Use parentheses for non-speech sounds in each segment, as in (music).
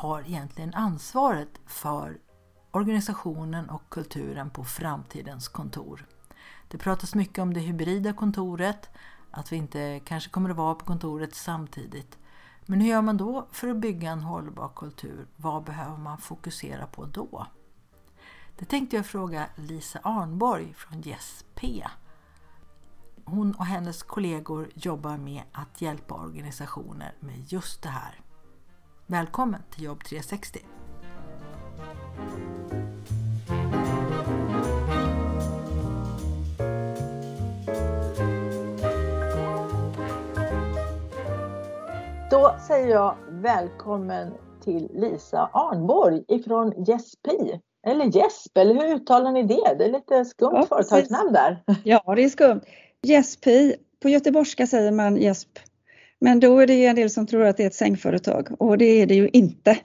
har egentligen ansvaret för organisationen och kulturen på framtidens kontor? Det pratas mycket om det hybrida kontoret, att vi inte kanske kommer att vara på kontoret samtidigt. Men hur gör man då för att bygga en hållbar kultur? Vad behöver man fokusera på då? Det tänkte jag fråga Lisa Arnborg från Yes P. Hon och hennes kollegor jobbar med att hjälpa organisationer med just det här. Välkommen till Jobb 360! Då säger jag välkommen till Lisa Arnborg ifrån Jespi. Eller Jesp, eller hur uttalar ni det? Det är lite skumt ja, företagsnamn där. Ja, det är skumt. Jespi, på göteborgska säger man Jesp men då är det en del som tror att det är ett sängföretag och det är det ju inte.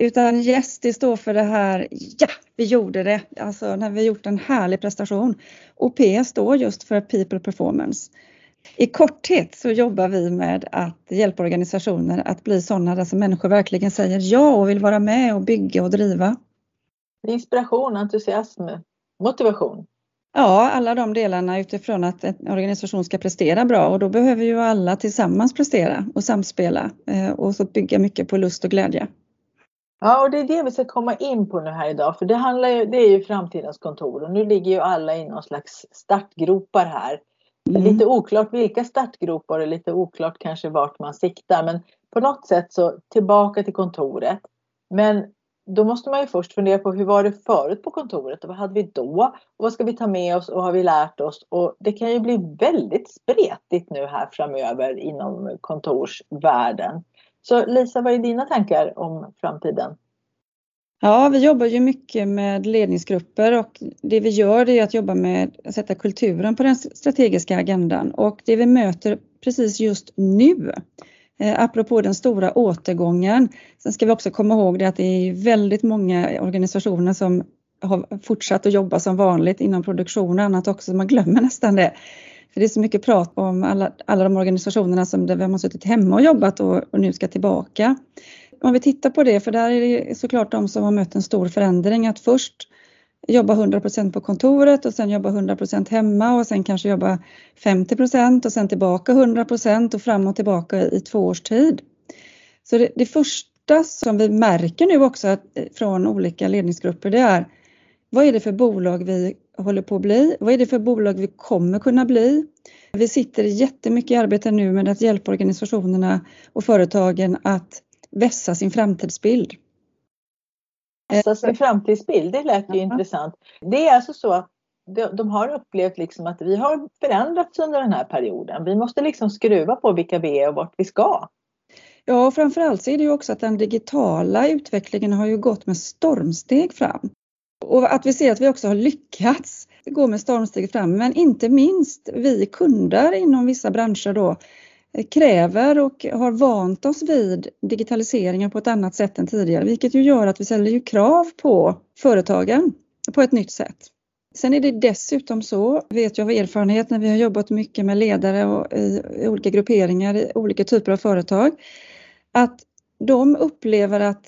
Utan yes, det står för det här, ja, vi gjorde det, alltså när vi gjort en härlig prestation. Och P står just för People Performance. I korthet så jobbar vi med att hjälpa organisationer att bli sådana där som människor verkligen säger ja och vill vara med och bygga och driva. Inspiration, entusiasm, motivation. Ja, alla de delarna utifrån att en organisation ska prestera bra och då behöver ju alla tillsammans prestera och samspela eh, och så bygga mycket på lust och glädje. Ja, och det är det vi ska komma in på nu här idag, för det handlar ju, det är ju framtidens kontor och nu ligger ju alla i någon slags startgropar här. Mm. Lite oklart vilka startgropar och lite oklart kanske vart man siktar, men på något sätt så tillbaka till kontoret. Men då måste man ju först fundera på hur var det förut på kontoret och vad hade vi då? Och vad ska vi ta med oss och har vi lärt oss? Och det kan ju bli väldigt spretigt nu här framöver inom kontorsvärlden. Så Lisa, vad är dina tankar om framtiden? Ja, vi jobbar ju mycket med ledningsgrupper och det vi gör är att jobba med att sätta kulturen på den strategiska agendan och det vi möter precis just nu Eh, apropå den stora återgången. Sen ska vi också komma ihåg det att det är väldigt många organisationer som har fortsatt att jobba som vanligt inom produktion och annat också, man glömmer nästan det. För det är så mycket prat om alla, alla de organisationerna som där man har suttit hemma och jobbat och, och nu ska tillbaka. Om vi tittar på det, för där är det såklart de som har mött en stor förändring, att först jobba 100% på kontoret och sen jobba 100% hemma och sen kanske jobba 50% och sen tillbaka 100% och fram och tillbaka i två års tid. Så det, det första som vi märker nu också eh, från olika ledningsgrupper det är vad är det för bolag vi håller på att bli? Vad är det för bolag vi kommer kunna bli? Vi sitter jättemycket i arbete nu med att hjälpa organisationerna och företagen att vässa sin framtidsbild. Alltså sin framtidsbild, det lät ju intressant. Det är alltså så att de har upplevt liksom att vi har förändrats under den här perioden. Vi måste liksom skruva på vilka vi är och vart vi ska. Ja, och framförallt så är det ju också att den digitala utvecklingen har ju gått med stormsteg fram. Och att vi ser att vi också har lyckats gå med stormsteg fram, men inte minst vi kunder inom vissa branscher då kräver och har vant oss vid digitaliseringen på ett annat sätt än tidigare, vilket ju gör att vi ställer ju krav på företagen på ett nytt sätt. Sen är det dessutom så, vet jag av erfarenhet när vi har jobbat mycket med ledare och i, i olika grupperingar i olika typer av företag, att de upplever att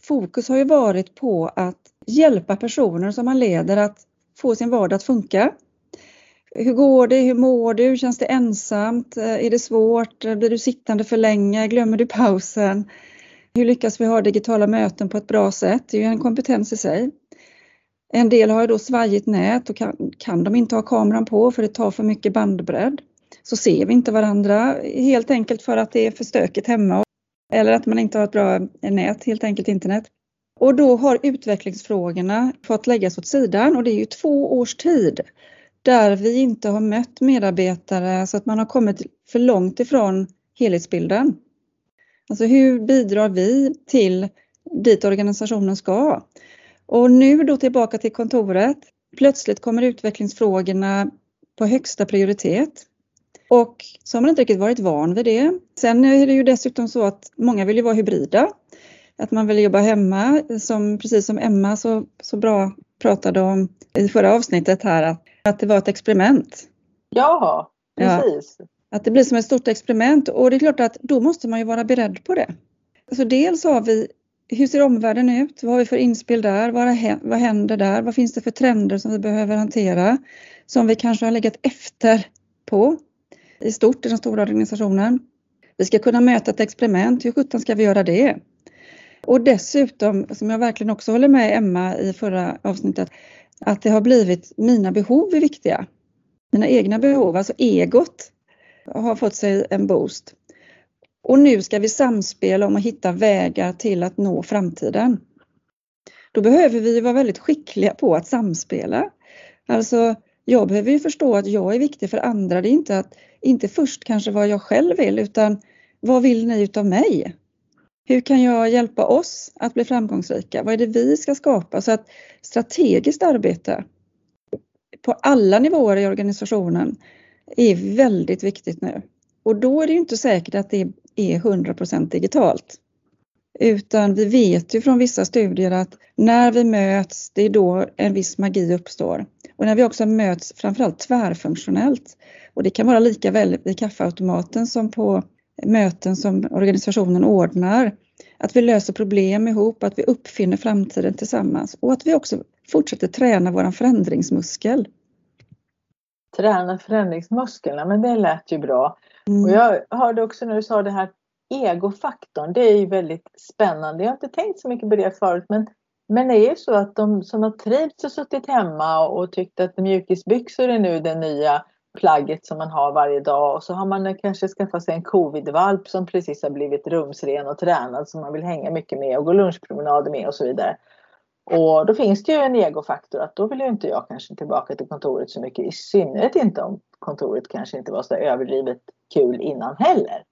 fokus har ju varit på att hjälpa personer som man leder att få sin vardag att funka hur går det? Hur mår du? Känns det ensamt? Eh, är det svårt? Eh, blir du sittande för länge? Glömmer du pausen? Hur lyckas vi ha digitala möten på ett bra sätt? Det är ju en kompetens i sig. En del har ju då svajigt nät och kan, kan de inte ha kameran på för det tar för mycket bandbredd. Så ser vi inte varandra helt enkelt för att det är för stökigt hemma eller att man inte har ett bra nät, helt enkelt internet. Och då har utvecklingsfrågorna fått läggas åt sidan och det är ju två års tid där vi inte har mött medarbetare så att man har kommit för långt ifrån helhetsbilden. Alltså hur bidrar vi till dit organisationen ska. Och nu då tillbaka till kontoret. Plötsligt kommer utvecklingsfrågorna på högsta prioritet. Och så har man inte riktigt varit van vid det. Sen är det ju dessutom så att många vill ju vara hybrida. Att man vill jobba hemma, som, precis som Emma så, så bra pratade om i förra avsnittet här, att, att det var ett experiment. Ja, precis. Ja, att det blir som ett stort experiment och det är klart att då måste man ju vara beredd på det. Så dels har vi hur ser omvärlden ut? Vad har vi för inspel där? Vad, händer där? Vad finns det för trender som vi behöver hantera? Som vi kanske har legat efter på i stort i den stora organisationen. Vi ska kunna möta ett experiment. Hur sjutton ska vi göra det? Och dessutom, som jag verkligen också håller med Emma i förra avsnittet, att det har blivit mina behov är viktiga. Mina egna behov, alltså egot har fått sig en boost. Och nu ska vi samspela om att hitta vägar till att nå framtiden. Då behöver vi vara väldigt skickliga på att samspela. Alltså, jag behöver ju förstå att jag är viktig för andra. Det är inte, att, inte först kanske vad jag själv vill utan vad vill ni utav mig? Hur kan jag hjälpa oss att bli framgångsrika? Vad är det vi ska skapa? Så att strategiskt arbete på alla nivåer i organisationen är väldigt viktigt nu. Och då är det inte säkert att det är 100% digitalt. Utan vi vet ju från vissa studier att när vi möts, det är då en viss magi uppstår. Och när vi också möts framförallt tvärfunktionellt. Och det kan vara lika väl vid kaffeautomaten som på möten som organisationen ordnar. Att vi löser problem ihop, att vi uppfinner framtiden tillsammans och att vi också fortsätter träna våran förändringsmuskel. Träna förändringsmuskeln, men det lät ju bra. Mm. Och jag hörde också när du sa det här egofaktorn, det är ju väldigt spännande. Jag har inte tänkt så mycket på det förut men, men det är ju så att de som har trivts och suttit hemma och tyckt att mjukisbyxor är nu det nya plagget som man har varje dag och så har man kanske skaffat sig en covidvalp som precis har blivit rumsren och tränad som man vill hänga mycket med och gå lunchpromenader med och så vidare. Och då finns det ju en egofaktor att då vill ju inte jag kanske tillbaka till kontoret så mycket i synnerhet inte om kontoret kanske inte var så överdrivet kul innan heller.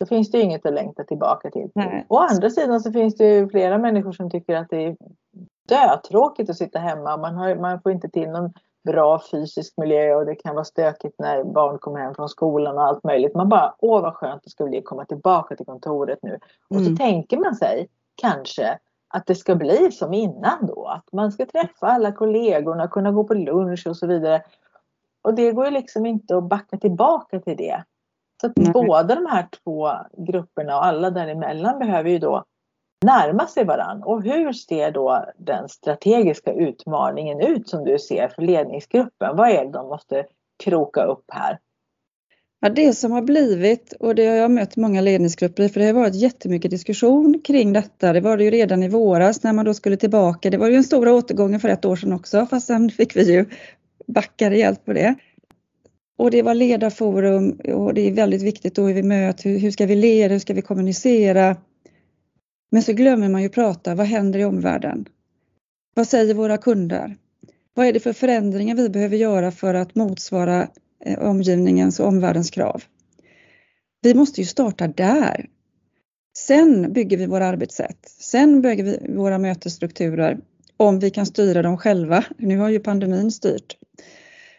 Då finns det ju inget att längta tillbaka till. Nej. Å andra sidan så finns det ju flera människor som tycker att det är dötråkigt att sitta hemma. Man, har, man får inte till någon bra fysisk miljö och det kan vara stökigt när barn kommer hem från skolan och allt möjligt. Man bara, åh vad skönt det ska bli att komma tillbaka till kontoret nu. Och så mm. tänker man sig kanske att det ska bli som innan då. Att man ska träffa alla kollegorna, kunna gå på lunch och så vidare. Och det går ju liksom inte att backa tillbaka till det. Så att båda de här två grupperna och alla däremellan behöver ju då närma sig varann. Och hur ser då den strategiska utmaningen ut som du ser för ledningsgruppen? Vad är det de måste kroka upp här? Ja, det som har blivit, och det har jag mött många ledningsgrupper i, för det har varit jättemycket diskussion kring detta. Det var det ju redan i våras när man då skulle tillbaka. Det var ju en stora återgången för ett år sedan också, fast sen fick vi ju backa rejält på det. Och det var ledarforum och det är väldigt viktigt då hur vi möts, hur, hur ska vi leda, hur ska vi kommunicera? Men så glömmer man ju prata, vad händer i omvärlden? Vad säger våra kunder? Vad är det för förändringar vi behöver göra för att motsvara eh, omgivningens och omvärldens krav? Vi måste ju starta där. Sen bygger vi våra arbetssätt. Sen bygger vi våra mötesstrukturer om vi kan styra dem själva. Nu har ju pandemin styrt.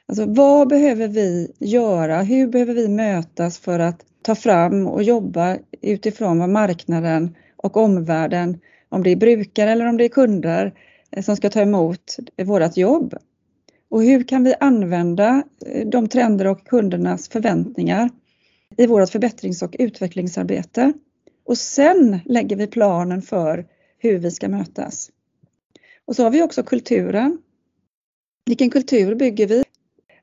Alltså vad behöver vi göra? Hur behöver vi mötas för att ta fram och jobba utifrån vad marknaden och omvärlden, om det är brukare eller om det är kunder eh, som ska ta emot vårt jobb. Och hur kan vi använda eh, de trender och kundernas förväntningar i vårt förbättrings och utvecklingsarbete? Och sen lägger vi planen för hur vi ska mötas. Och så har vi också kulturen. Vilken kultur bygger vi?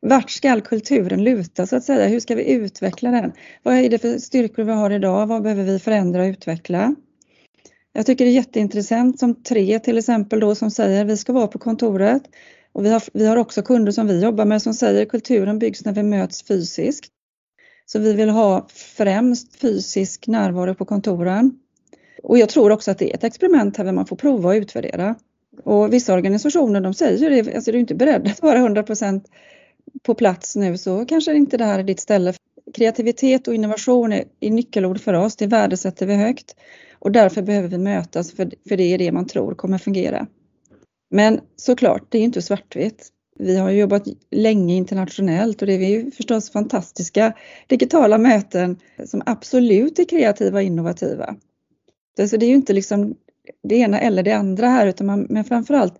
Vart ska kulturen luta så att säga? Hur ska vi utveckla den? Vad är det för styrkor vi har idag? Vad behöver vi förändra och utveckla? Jag tycker det är jätteintressant som tre till exempel då som säger vi ska vara på kontoret. Och vi har, vi har också kunder som vi jobbar med som säger kulturen byggs när vi möts fysiskt. Så vi vill ha främst fysisk närvaro på kontoren. Och jag tror också att det är ett experiment här där man får prova och utvärdera. Och vissa organisationer de säger det, alltså är du inte beredd att vara 100% på plats nu så kanske inte det här är ditt ställe. kreativitet och innovation är, är nyckelord för oss, det värdesätter vi högt och därför behöver vi mötas för, för det är det man tror kommer fungera. Men såklart, det är inte svartvitt. Vi har jobbat länge internationellt och det är ju förstås fantastiska digitala möten som absolut är kreativa och innovativa. Så det är ju inte liksom det ena eller det andra här utan man, men framförallt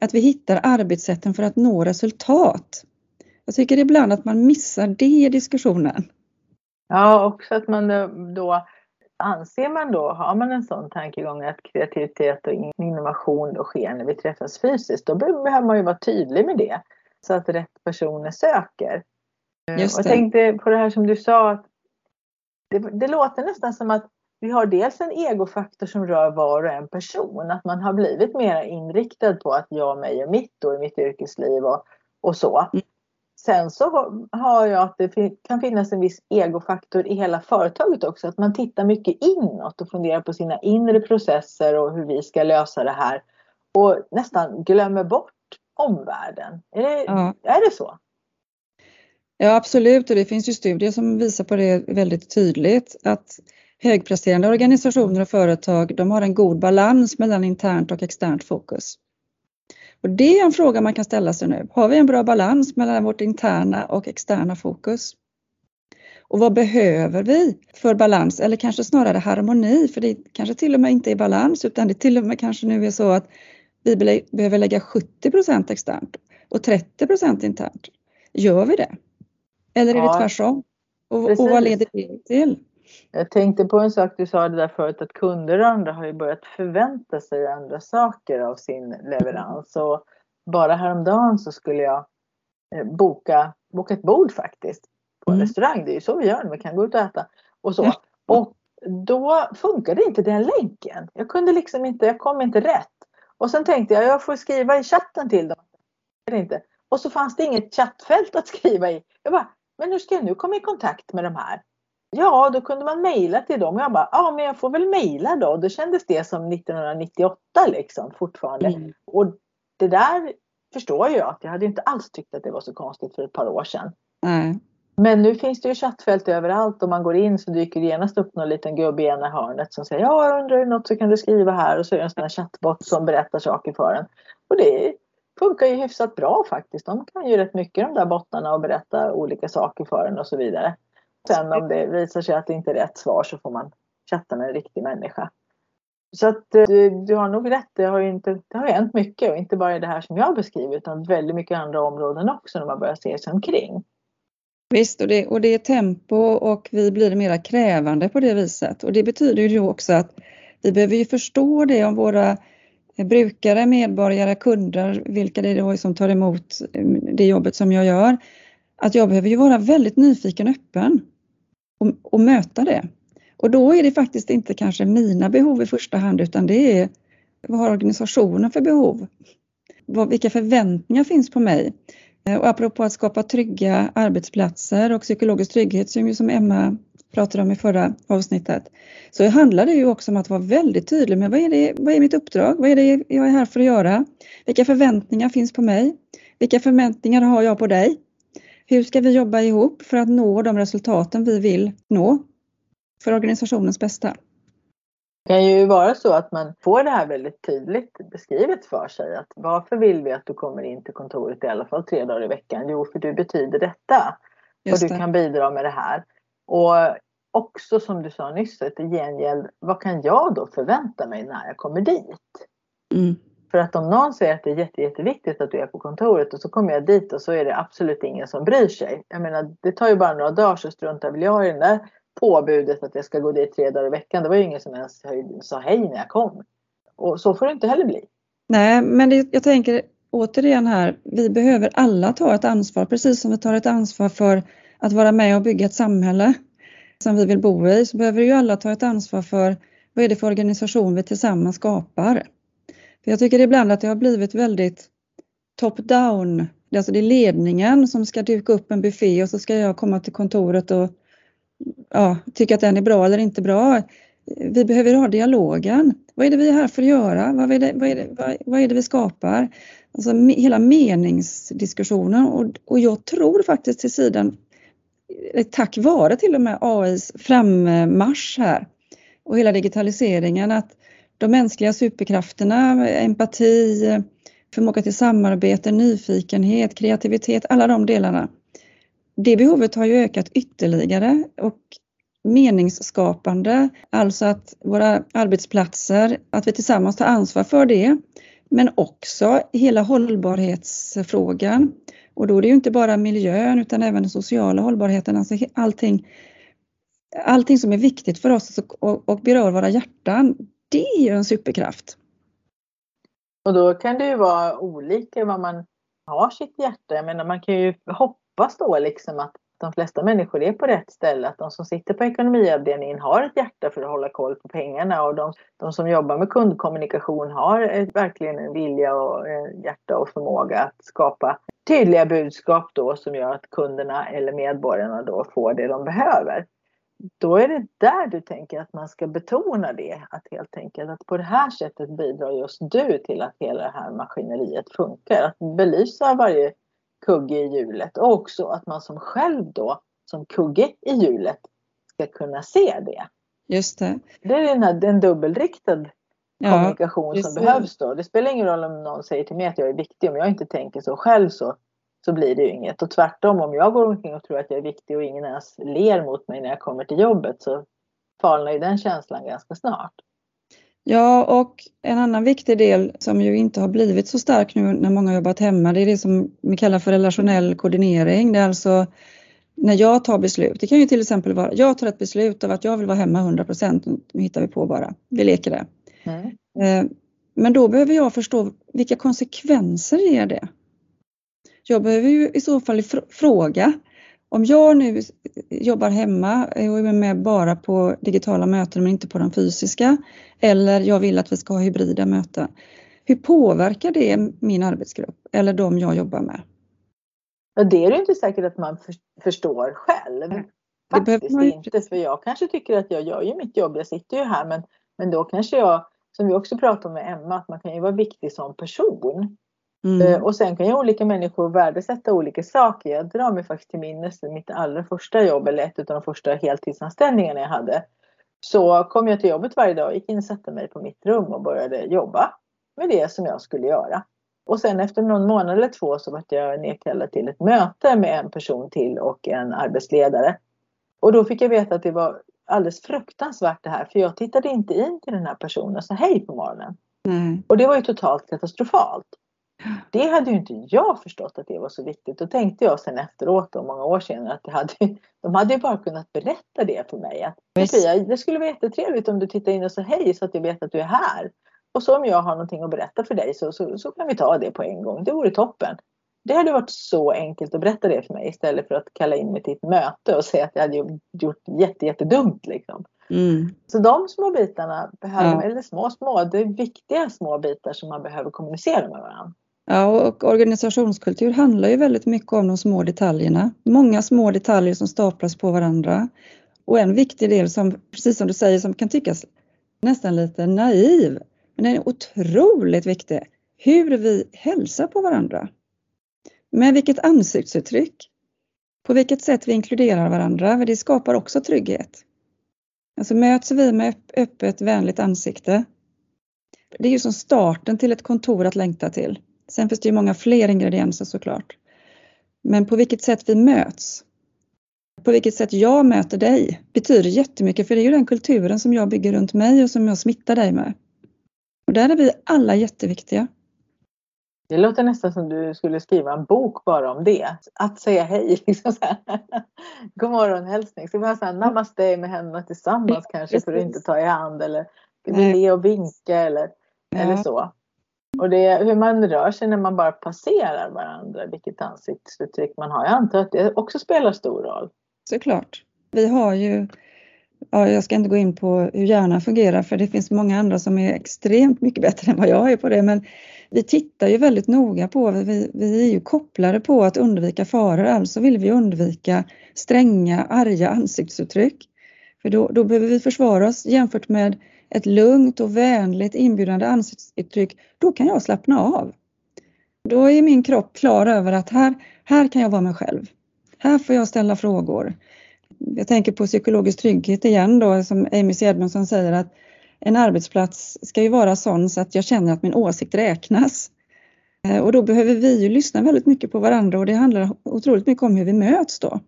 att vi hittar arbetssätten för att nå resultat. Jag tycker ibland att man missar det i diskussionen. Ja, också att man då anser man då, har man en sån tankegång att kreativitet och innovation då sker när vi träffas fysiskt, då behöver man ju vara tydlig med det så att rätt personer söker. Just det. Jag tänkte på det här som du sa, att det, det låter nästan som att vi har dels en egofaktor som rör var och en person, att man har blivit mer inriktad på att jag, mig och mitt då i mitt yrkesliv och, och så. Mm. Sen så har jag att det kan finnas en viss egofaktor i hela företaget också. Att man tittar mycket inåt och funderar på sina inre processer och hur vi ska lösa det här. Och nästan glömmer bort omvärlden. Är det, ja. är det så? Ja absolut och det finns ju studier som visar på det väldigt tydligt att högpresterande organisationer och företag de har en god balans mellan internt och externt fokus. Och det är en fråga man kan ställa sig nu. Har vi en bra balans mellan vårt interna och externa fokus? Och vad behöver vi för balans eller kanske snarare harmoni? För det kanske till och med inte är balans utan det till och med kanske nu är så att vi behöver lägga 70% externt och 30% internt. Gör vi det? Eller är ja, det tvärtom? Och, och vad leder det till? Jag tänkte på en sak du sa det där förut att kunder och andra har ju börjat förvänta sig andra saker av sin leverans. Och bara häromdagen så skulle jag eh, boka, boka ett bord faktiskt på en mm. restaurang. Det är ju så vi gör vi kan gå ut och äta. Och så. Och då funkade inte den länken. Jag kunde liksom inte, jag kom inte rätt. Och sen tänkte jag, jag får skriva i chatten till dem. Inte. Och så fanns det inget chattfält att skriva i. Jag bara, men hur ska jag nu komma i kontakt med de här? Ja, då kunde man mejla till dem. Jag bara, ja men jag får väl mejla då. Då kändes det som 1998 liksom fortfarande. Mm. Och det där förstår jag att jag hade inte alls tyckt att det var så konstigt för ett par år sedan. Mm. Men nu finns det ju chattfält överallt och man går in så dyker det genast upp någon liten gubbe i ena hörnet som säger ja, jag undrar något så kan du skriva här och så är det en sån här chattbot som berättar saker för en. Och det funkar ju hyfsat bra faktiskt. De kan ju rätt mycket de där bottarna och berätta olika saker för en och så vidare. Sen om det visar sig att det inte är rätt svar så får man chatta med en riktig människa. Så att eh, du, du har nog rätt, det har ju inte, det har hänt mycket och inte bara i det här som jag beskriver utan väldigt mycket andra områden också när man börjar se sig omkring. Visst, och det, och det är tempo och vi blir mera krävande på det viset och det betyder ju också att vi behöver ju förstå det om våra brukare, medborgare, kunder, vilka det är då som tar emot eh, det jobbet som jag gör. Att jag behöver ju vara väldigt nyfiken och öppen och, och möta det. Och då är det faktiskt inte kanske mina behov i första hand utan det är vad har organisationen för behov? Vad, vilka förväntningar finns på mig? Eh, och apropå att skapa trygga arbetsplatser och psykologisk trygghet som, ju som Emma pratade om i förra avsnittet, så handlar det ju också om att vara väldigt tydlig med vad är, det, vad är mitt uppdrag? Vad är det jag är här för att göra? Vilka förväntningar finns på mig? Vilka förväntningar har jag på dig? Hur ska vi jobba ihop för att nå de resultaten vi vill nå för organisationens bästa? Det kan ju vara så att man får det här väldigt tydligt beskrivet för sig. Att varför vill vi att du kommer in till kontoret i alla fall tre dagar i veckan? Jo, för du betyder detta. och du kan bidra med det här. Och också som du sa nyss, ett gengäld, vad kan jag då förvänta mig när jag kommer dit? Mm. För att om någon säger att det är jätte, jätteviktigt att du är på kontoret och så kommer jag dit och så är det absolut ingen som bryr sig. Jag menar, det tar ju bara några dagar så struntar väl jag i det där påbudet att jag ska gå dit tre dagar i veckan. Det var ju ingen som ens sa hej när jag kom. Och så får det inte heller bli. Nej, men det, jag tänker återigen här, vi behöver alla ta ett ansvar, precis som vi tar ett ansvar för att vara med och bygga ett samhälle som vi vill bo i, så behöver ju alla ta ett ansvar för vad är det för organisation vi tillsammans skapar. För jag tycker ibland att det har blivit väldigt top-down. Alltså det är ledningen som ska duka upp en buffé och så ska jag komma till kontoret och ja, tycka att den är bra eller inte bra. Vi behöver ha dialogen. Vad är det vi är här för att göra? Vad är det, vad är det, vad, vad är det vi skapar? Alltså hela meningsdiskussionen och, och jag tror faktiskt till sidan eh, tack vare till och med AIs frammarsch här och hela digitaliseringen att de mänskliga superkrafterna, empati, förmåga till samarbete, nyfikenhet, kreativitet, alla de delarna. Det behovet har ju ökat ytterligare och meningsskapande, alltså att våra arbetsplatser, att vi tillsammans tar ansvar för det, men också hela hållbarhetsfrågan. Och då är det ju inte bara miljön utan även den sociala hållbarheten, alltså allting, allting som är viktigt för oss och, och berör våra hjärtan, det är ju en superkraft. Och då kan det ju vara olika vad man har sitt hjärta. Jag menar man kan ju hoppas då liksom att de flesta människor är på rätt ställe. Att de som sitter på ekonomiavdelningen har ett hjärta för att hålla koll på pengarna och de, de som jobbar med kundkommunikation har ett, verkligen en vilja och en hjärta och förmåga att skapa tydliga budskap då som gör att kunderna eller medborgarna då får det de behöver då är det där du tänker att man ska betona det. Att helt enkelt att på det här sättet bidrar just du till att hela det här maskineriet funkar. Att belysa varje kugge i hjulet och också att man som själv då som kugge i hjulet ska kunna se det. Just det. Det är den här, en dubbelriktad ja, kommunikation som behövs då. Det spelar ingen roll om någon säger till mig att jag är viktig. Om jag inte tänker så själv så så blir det ju inget. Och tvärtom, om jag går omkring och tror att jag är viktig och ingen ens ler mot mig när jag kommer till jobbet så falnar ju den känslan ganska snart. Ja, och en annan viktig del som ju inte har blivit så stark nu när många har jobbat hemma, det är det som vi kallar för relationell koordinering. Det är alltså när jag tar beslut. Det kan ju till exempel vara, jag tar ett beslut av att jag vill vara hemma 100 procent. Nu hittar vi på bara, vi leker det. Mm. Eh, men då behöver jag förstå vilka konsekvenser ger det? Jag behöver ju i så fall fråga om jag nu jobbar hemma och är med bara på digitala möten men inte på de fysiska eller jag vill att vi ska ha hybrida möten. Hur påverkar det min arbetsgrupp eller de jag jobbar med? Ja, det är det inte säkert att man förstår själv. Faktiskt man inte, för jag kanske tycker att jag gör ju mitt jobb, jag sitter ju här men, men då kanske jag, som vi också pratade om med Emma, att man kan ju vara viktig som person. Mm. Eh, och sen kan ju olika människor värdesätta olika saker. Jag drar mig faktiskt till minnes mitt allra första jobb, eller ett av de första heltidsanställningarna jag hade. Så kom jag till jobbet varje dag, gick in och satte mig på mitt rum och började jobba med det som jag skulle göra. Och sen efter någon månad eller två så vart jag nedkallad till ett möte med en person till och en arbetsledare. Och då fick jag veta att det var alldeles fruktansvärt det här för jag tittade inte in till den här personen och sa hej på morgonen. Mm. Och det var ju totalt katastrofalt. Det hade ju inte jag förstått att det var så viktigt. Då tänkte jag sen efteråt, och många år senare, att hade, de hade ju bara kunnat berätta det för mig. Att, Sofia, det skulle vara jättetrevligt om du tittar in och säger hej så att jag vet att du är här. Och så om jag har någonting att berätta för dig så, så, så kan vi ta det på en gång. Det vore toppen. Det hade varit så enkelt att berätta det för mig istället för att kalla in mig till ett möte och säga att jag hade gjort jätte, jättedumt. Liksom. Mm. Så de små bitarna, behöver, ja. eller små små, det är viktiga små bitar som man behöver kommunicera med varandra. Ja, och organisationskultur handlar ju väldigt mycket om de små detaljerna. Många små detaljer som staplas på varandra. Och en viktig del som, precis som du säger, som kan tyckas nästan lite naiv, men den är otroligt viktig. Hur vi hälsar på varandra. Med vilket ansiktsuttryck. På vilket sätt vi inkluderar varandra, det skapar också trygghet. Alltså möts vi med öppet, vänligt ansikte. Det är ju som starten till ett kontor att längta till. Sen finns det ju många fler ingredienser såklart. Men på vilket sätt vi möts, på vilket sätt jag möter dig betyder jättemycket för det är ju den kulturen som jag bygger runt mig och som jag smittar dig med. Och där är vi alla jätteviktiga. Det låter nästan som du skulle skriva en bok bara om det. Att säga hej. (laughs) Liksom så här. God morgon hälsning. Ska vi ha så här namaste med händerna tillsammans kanske för att inte ta i hand eller le och vinka eller, ja. eller så. Och det, hur man rör sig när man bara passerar varandra, vilket ansiktsuttryck man har. Jag antar att det också spelar stor roll. Såklart. Vi har ju, ja, jag ska inte gå in på hur hjärnan fungerar för det finns många andra som är extremt mycket bättre än vad jag är på det. Men vi tittar ju väldigt noga på, vi, vi är ju kopplade på att undvika faror, alltså vill vi undvika stränga, arga ansiktsuttryck. För då, då behöver vi försvara oss jämfört med ett lugnt och vänligt inbjudande ansiktsuttryck, då kan jag slappna av. Då är min kropp klar över att här, här kan jag vara mig själv. Här får jag ställa frågor. Jag tänker på psykologisk trygghet igen då, som Amy Edmondson säger att en arbetsplats ska ju vara sån så att jag känner att min åsikt räknas. Eh, och då behöver vi ju lyssna väldigt mycket på varandra och det handlar otroligt mycket om hur vi möts då.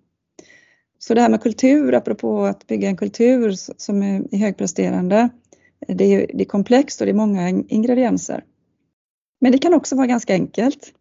Så det här med kultur, apropå att bygga en kultur som är högpresterande, det är, det är komplext och det är många ingredienser. Men det kan också vara ganska enkelt.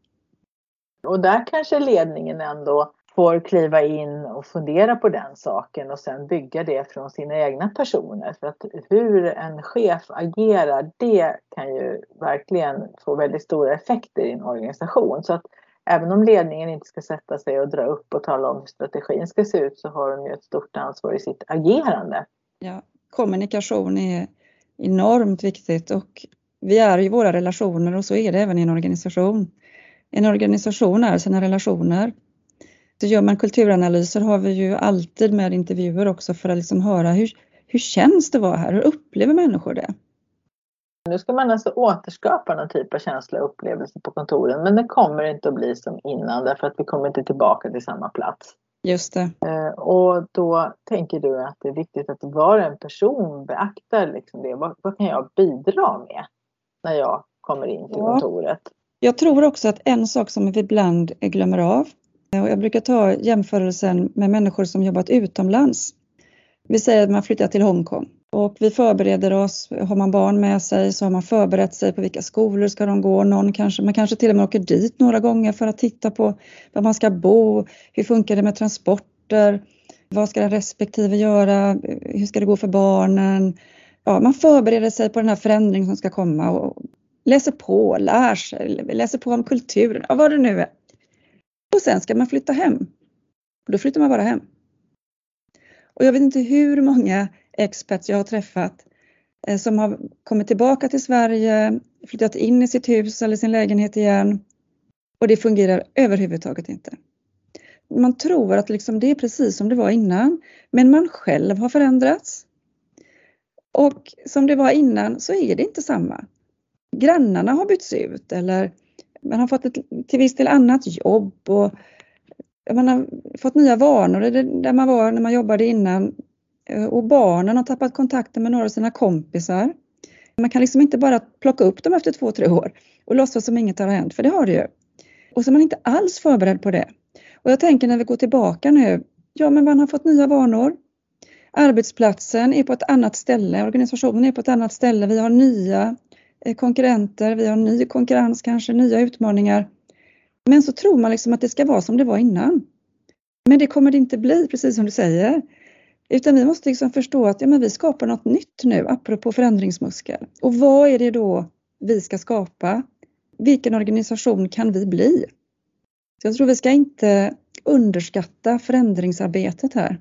Och där kanske ledningen ändå får kliva in och fundera på den saken och sen bygga det från sina egna personer. För att hur en chef agerar, det kan ju verkligen få väldigt stora effekter i en organisation. Så att även om ledningen inte ska sätta sig och dra upp och tala om hur strategin ska se ut så har de ju ett stort ansvar i sitt agerande. Ja, kommunikation är enormt viktigt och vi är ju våra relationer och så är det även i en organisation. En organisation är sina relationer. Så gör man kulturanalyser har vi ju alltid med intervjuer också för att liksom höra hur, hur känns det att vara här? Hur upplever människor det? Nu ska man alltså återskapa någon typ av känsla och upplevelse på kontoren men det kommer inte att bli som innan därför att vi kommer inte tillbaka till samma plats. Just det. Eh, och då tänker du att det är viktigt att var en person beaktar liksom det. Vad, vad kan jag bidra med när jag kommer in till ja. kontoret? Jag tror också att en sak som vi ibland glömmer av och jag brukar ta jämförelsen med människor som jobbat utomlands. Vi säger att man flyttar till Hongkong och vi förbereder oss. Har man barn med sig så har man förberett sig på vilka skolor ska de gå. Någon kanske, man kanske till och med åker dit några gånger för att titta på var man ska bo. Hur funkar det med transporter? Vad ska den respektive göra? Hur ska det gå för barnen? Ja, man förbereder sig på den här förändringen som ska komma och läser på, lär sig, läser på om kulturen, ja, vad det nu är. Och sen ska man flytta hem. Och då flyttar man bara hem. Och jag vet inte hur många experts jag har träffat eh, som har kommit tillbaka till Sverige, flyttat in i sitt hus eller sin lägenhet igen och det fungerar överhuvudtaget inte. Man tror att liksom det är precis som det var innan, men man själv har förändrats. Och som det var innan så är det inte samma. Grannarna har bytts ut eller man har fått ett till viss del annat jobb och man har fått nya vanor där man var när man jobbade innan Eh, och barnen har tappat kontakten med några av sina kompisar. Man kan liksom inte bara plocka upp dem efter två, tre år och låtsas som inget har hänt, för det har det ju. Och så är man inte alls förberedd på det. Och jag tänker när vi går tillbaka nu, ja men man har fått nya vanor. Arbetsplatsen är på ett annat ställe, organisationen är på ett annat ställe, vi har nya eh, konkurrenter, vi har ny konkurrens kanske, nya utmaningar. Men så tror man liksom att det ska vara som det var innan. Men det kommer det inte bli, precis som du säger. Utan vi måste liksom förstå att ja, men vi skapar något nytt nu, apropå förändringsmuskel. Och vad är det då vi ska skapa? Vilken organisation kan vi bli? Så jag tror vi ska inte underskatta förändringsarbetet här.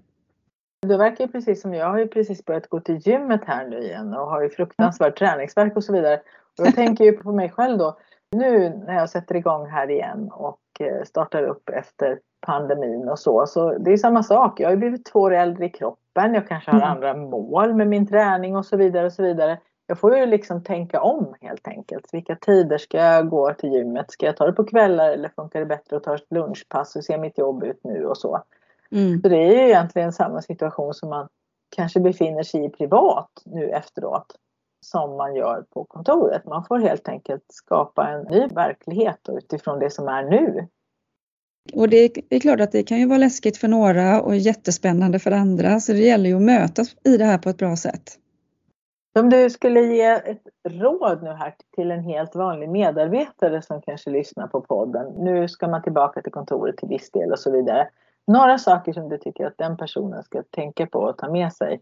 Det verkar ju precis som jag har ju precis börjat gå till gymmet här nu igen och har ju fruktansvärt träningsverk och så vidare. Och jag tänker ju på mig själv då. Nu när jag sätter igång här igen och eh, startar upp efter pandemin och så. Så det är samma sak. Jag har ju blivit två år äldre i kroppen. Jag kanske har mm. andra mål med min träning och så vidare och så vidare. Jag får ju liksom tänka om helt enkelt. Vilka tider ska jag gå till gymmet? Ska jag ta det på kvällar eller funkar det bättre att ta ett lunchpass? Hur ser mitt jobb ut nu och så? Mm. Så det är ju egentligen samma situation som man kanske befinner sig i privat nu efteråt som man gör på kontoret. Man får helt enkelt skapa en ny verklighet utifrån det som är nu. Och det är klart att det kan ju vara läskigt för några och jättespännande för andra så det gäller ju att mötas i det här på ett bra sätt. Om du skulle ge ett råd nu här till en helt vanlig medarbetare som kanske lyssnar på podden. Nu ska man tillbaka till kontoret till viss del och så vidare. Några saker som du tycker att den personen ska tänka på och ta med sig?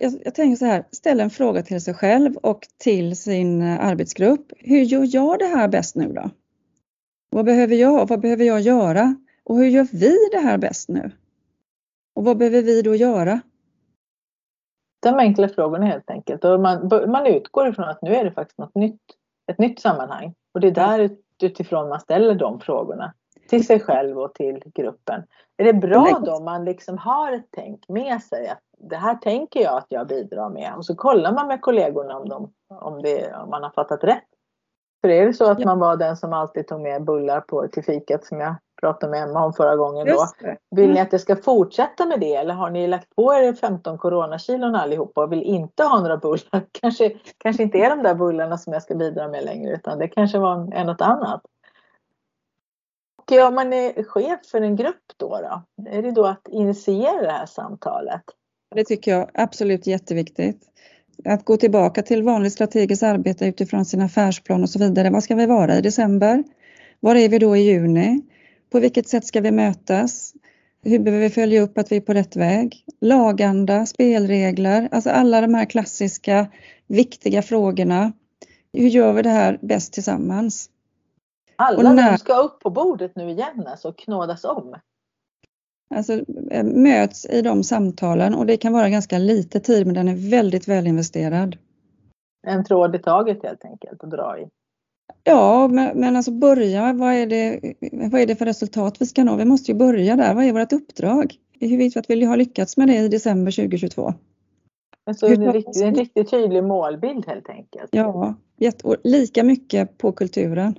Jag, jag tänker så här, ställ en fråga till sig själv och till sin arbetsgrupp. Hur gör jag det här bäst nu då? Vad behöver jag? Vad behöver jag göra? Och hur gör vi det här bäst nu? Och vad behöver vi då göra? De enkla frågorna helt enkelt. Och man, man utgår ifrån att nu är det faktiskt något nytt, ett nytt sammanhang. Och det är där utifrån man ställer de frågorna till sig själv och till gruppen. Är det bra då om man liksom har ett tänk med sig att det här tänker jag att jag bidrar med och så kollar man med kollegorna om, de, om, det, om man har fattat rätt. För är det så att man var den som alltid tog med bullar på, till fikat som jag pratade med Emma om förra gången då. Vill ni mm. att det ska fortsätta med det eller har ni lagt på er 15 coronakilon allihopa och vill inte ha några bullar? (laughs) Kanske, kanske inte är de där bullarna som jag ska bidra med längre utan det kanske var något annat. Och om man är chef för en grupp då, då, är det då att initiera det här samtalet? Det tycker jag absolut jätteviktigt. Att gå tillbaka till vanligt strategiskt arbete utifrån sin affärsplan och så vidare. Vad ska vi vara i december? Var är vi då i juni? På vilket sätt ska vi mötas? Hur behöver vi följa upp att vi är på rätt väg? Laganda, spelregler, alltså alla de här klassiska viktiga frågorna. Hur gör vi det här bäst tillsammans? Alla när... de ska upp på bordet nu igen alltså och knådas om. Alltså eh, möts i de samtalen och det kan vara ganska lite tid men den är väldigt välinvesterad. En tråd i taget helt enkelt att dra i. Ja, men, men alltså börja, vad är, det, vad är det för resultat vi ska nå? Vi måste ju börja där, vad är vårt uppdrag? Hur vet vi att vi har lyckats med det i december 2022? Alltså en, riktigt, en riktigt tydlig målbild helt enkelt. Ja, och lika mycket på kulturen.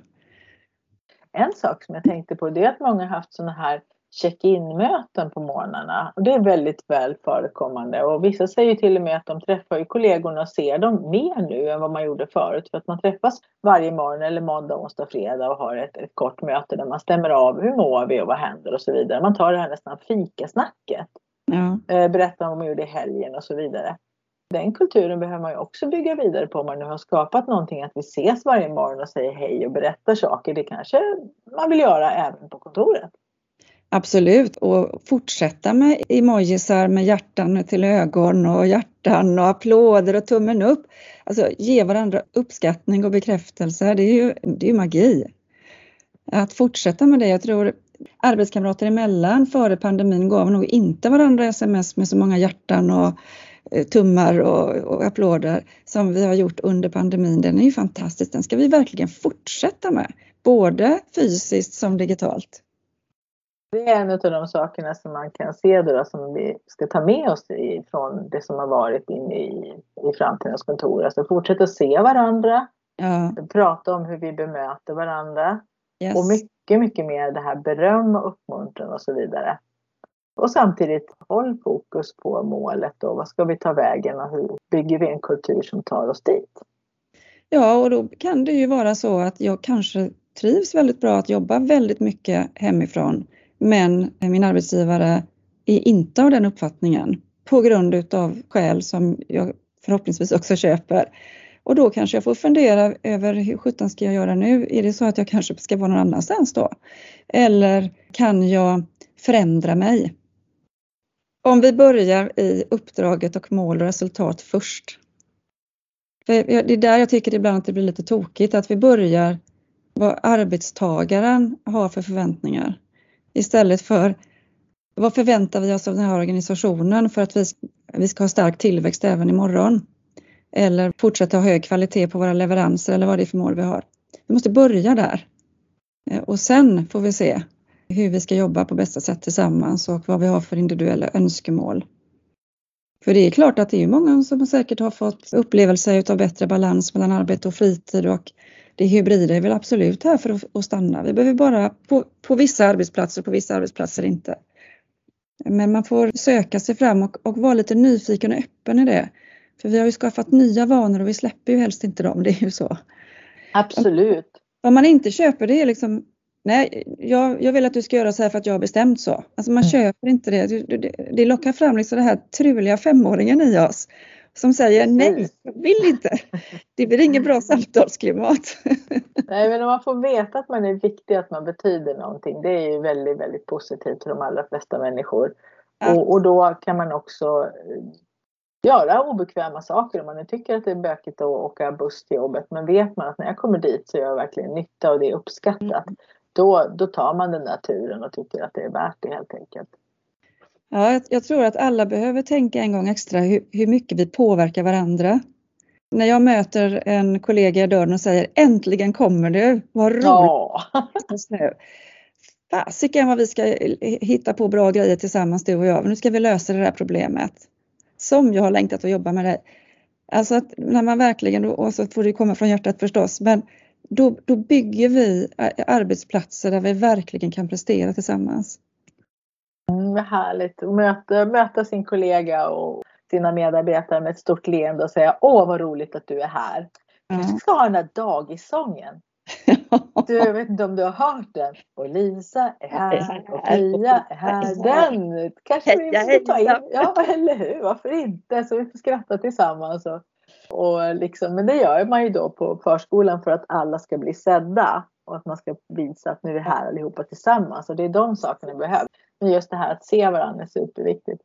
En sak som jag tänkte på det är att många har haft sådana här check-in-möten på morgnarna. Och det är väldigt väl förekommande och vissa säger till och med att de träffar ju kollegorna och ser dem mer nu än vad man gjorde förut. För att man träffas varje morgon eller måndag, onsdag, fredag och har ett, ett kort möte där man stämmer av hur mår vi och vad händer och så vidare. Man tar det här nästan fikasnacket. Eh, berättar om vad man gjorde i helgen och så vidare. Den kulturen behöver man ju också bygga vidare på om man nu har skapat någonting att vi ses varje morgon och säger hej och berättar saker. Det kanske man vill göra även på kontoret. Absolut, och fortsätta med emojisar med hjärtan till ögon och hjärtan och applåder och tummen upp. Alltså ge varandra uppskattning och bekräftelse, det är ju, det är magi. Att fortsätta med det, jag tror arbetskamrater emellan före pandemin gav nog inte varandra sms med så många hjärtan och eh, tummar och, och applåder som vi har gjort under pandemin. Den är ju fantastisk, den ska vi verkligen fortsätta med, både fysiskt som digitalt. Det är en av de sakerna som man kan se då, som vi ska ta med oss från det som har varit inne i, i framtidens kontor. Alltså fortsätta se varandra, ja. prata om hur vi bemöter varandra yes. och mycket, mycket mer det här beröm och uppmuntran och så vidare. Och samtidigt håll fokus på målet och vad ska vi ta vägen och hur bygger vi en kultur som tar oss dit? Ja, och då kan det ju vara så att jag kanske trivs väldigt bra att jobba väldigt mycket hemifrån men min arbetsgivare är inte av den uppfattningen på grund utav skäl som jag förhoppningsvis också köper. Och då kanske jag får fundera över hur sjutton ska jag göra nu? Är det så att jag kanske ska vara någon annanstans då? Eller kan jag förändra mig? Om vi börjar i uppdraget och mål och resultat först. För det är där jag tycker ibland att det blir lite tokigt, att vi börjar vad arbetstagaren har för förväntningar istället för vad förväntar vi oss av den här organisationen för att vi, vi ska ha stark tillväxt även imorgon? Eller fortsätta ha hög kvalitet på våra leveranser eller vad det är för mål vi har. Vi måste börja där. Eh, och sen får vi se hur vi ska jobba på bästa sätt tillsammans och vad vi har för individuella önskemål. För det är klart att det är många som säkert har fått upplevelser av bättre balans mellan arbete och fritid och det hybrida är väl absolut här för att stanna. Vi behöver bara på, på vissa arbetsplatser, på vissa arbetsplatser inte. Men man får söka sig fram och, och vara lite nyfiken och öppen i det. För vi har ju skaffat nya vanor och vi släpper ju helst inte dem, (laughs) det är ju så. Absolut. Vad man inte köper det är liksom, nej, jag, jag vill att du ska göra så här för att jag har bestämt så. Alltså man mm. köper inte det. Det, det. det lockar fram liksom den här truliga femåringen i oss som säger nej, jag vill inte. Det blir inget bra samtalsklimat. (laughs) Nej, men om man får veta att man är viktig, att man betyder någonting, det är ju väldigt, väldigt positivt för de allra flesta människor. Ja. Och, och, då kan man också eh, göra obekväma saker om man nu tycker att det är bökigt att åka buss till jobbet. Men vet man att när jag kommer dit så gör jag verkligen nytta och det är uppskattat. Mm. Då, då tar man den där turen och tycker att det är värt det helt enkelt. Ja, jag, jag, tror att alla behöver tänka en gång extra hur, hur, mycket vi påverkar varandra. När jag möter en kollega i dörren och säger äntligen kommer du, vad roligt! Ja. (laughs) Fasiken vad vi ska hitta på bra grejer tillsammans du och jag, nu ska vi lösa det här problemet. Som jag har längtat att jobba med dig. Alltså att när man verkligen, och så får det komma från hjärtat förstås, men då, då bygger vi arbetsplatser där vi verkligen kan prestera tillsammans. Mm, vad härligt att möta, möta sin kollega och sina medarbetare med ett stort leende och säga Åh vad roligt att du är här. Kanske ska ha den där dagissången. (laughs) Du, jag vet inte om du har hört den. Och Lisa är här och Pia är här. Den kanske vi måste ta in. Ja, eller hur? Varför inte? Så vi får skratta tillsammans. Och, och liksom, men det gör man ju då på förskolan för att alla ska bli sedda. Och att man ska visa att nu är vi här allihopa tillsammans. Och det är de sakerna vi behöver. Men just det här att se varandra är superviktigt.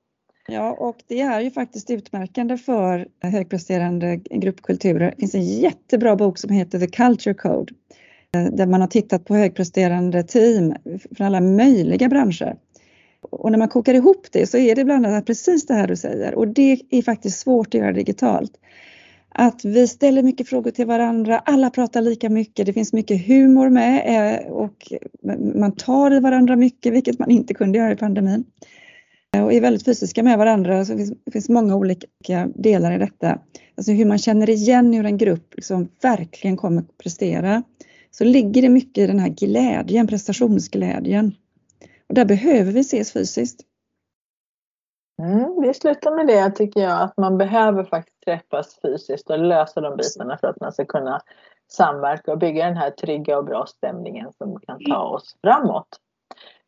Ja, och det är ju faktiskt utmärkande för högpresterande gruppkulturer. Det finns en jättebra bok som heter The Culture Code eh, där man har tittat på högpresterande team från alla möjliga branscher. Och när man kokar ihop det så är det bland annat precis det här du säger och det är faktiskt svårt att göra digitalt. Att vi ställer mycket frågor till varandra, alla pratar lika mycket, det finns mycket humor med eh, och man tar i varandra mycket, vilket man inte kunde göra i pandemin eh, och är väldigt fysiska med varandra. Så det, finns, det finns många olika delar i detta. Alltså hur man känner igen hur en grupp liksom verkligen kommer att prestera. Så ligger det mycket i den här glädjen, prestationsglädjen. Och där behöver vi ses fysiskt. Mm, vi slutar med det tycker jag, att man behöver faktiskt träffas fysiskt och lösa de bitarna för att man ska kunna samverka och bygga den här trygga och bra stämningen som kan ta oss framåt.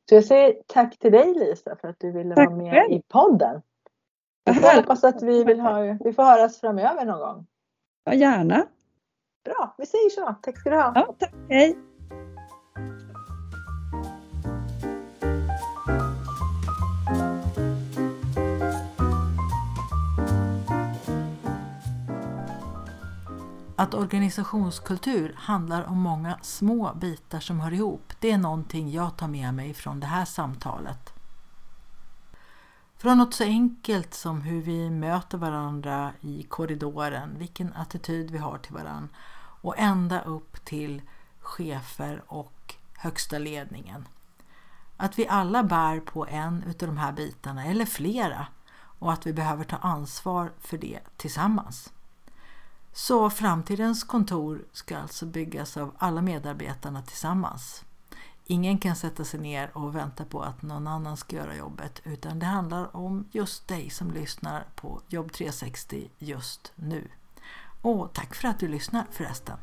Så jag säger tack till dig Lisa för att du ville tack vara med i podden. Jag (laughs) hoppas att vi, vill ha, vi får höras framöver någon gång. Ja, gärna. Bra, vi säger så. Tack ska du ha. Ja, tack. Hej. Att organisationskultur handlar om många små bitar som hör ihop, det är någonting jag tar med mig från det här samtalet. Från något så enkelt som hur vi möter varandra i korridoren, vilken attityd vi har till varandra och ända upp till chefer och högsta ledningen. Att vi alla bär på en utav de här bitarna eller flera och att vi behöver ta ansvar för det tillsammans. Så framtidens kontor ska alltså byggas av alla medarbetarna tillsammans. Ingen kan sätta sig ner och vänta på att någon annan ska göra jobbet utan det handlar om just dig som lyssnar på Jobb 360 just nu. Och tack för att du lyssnar förresten.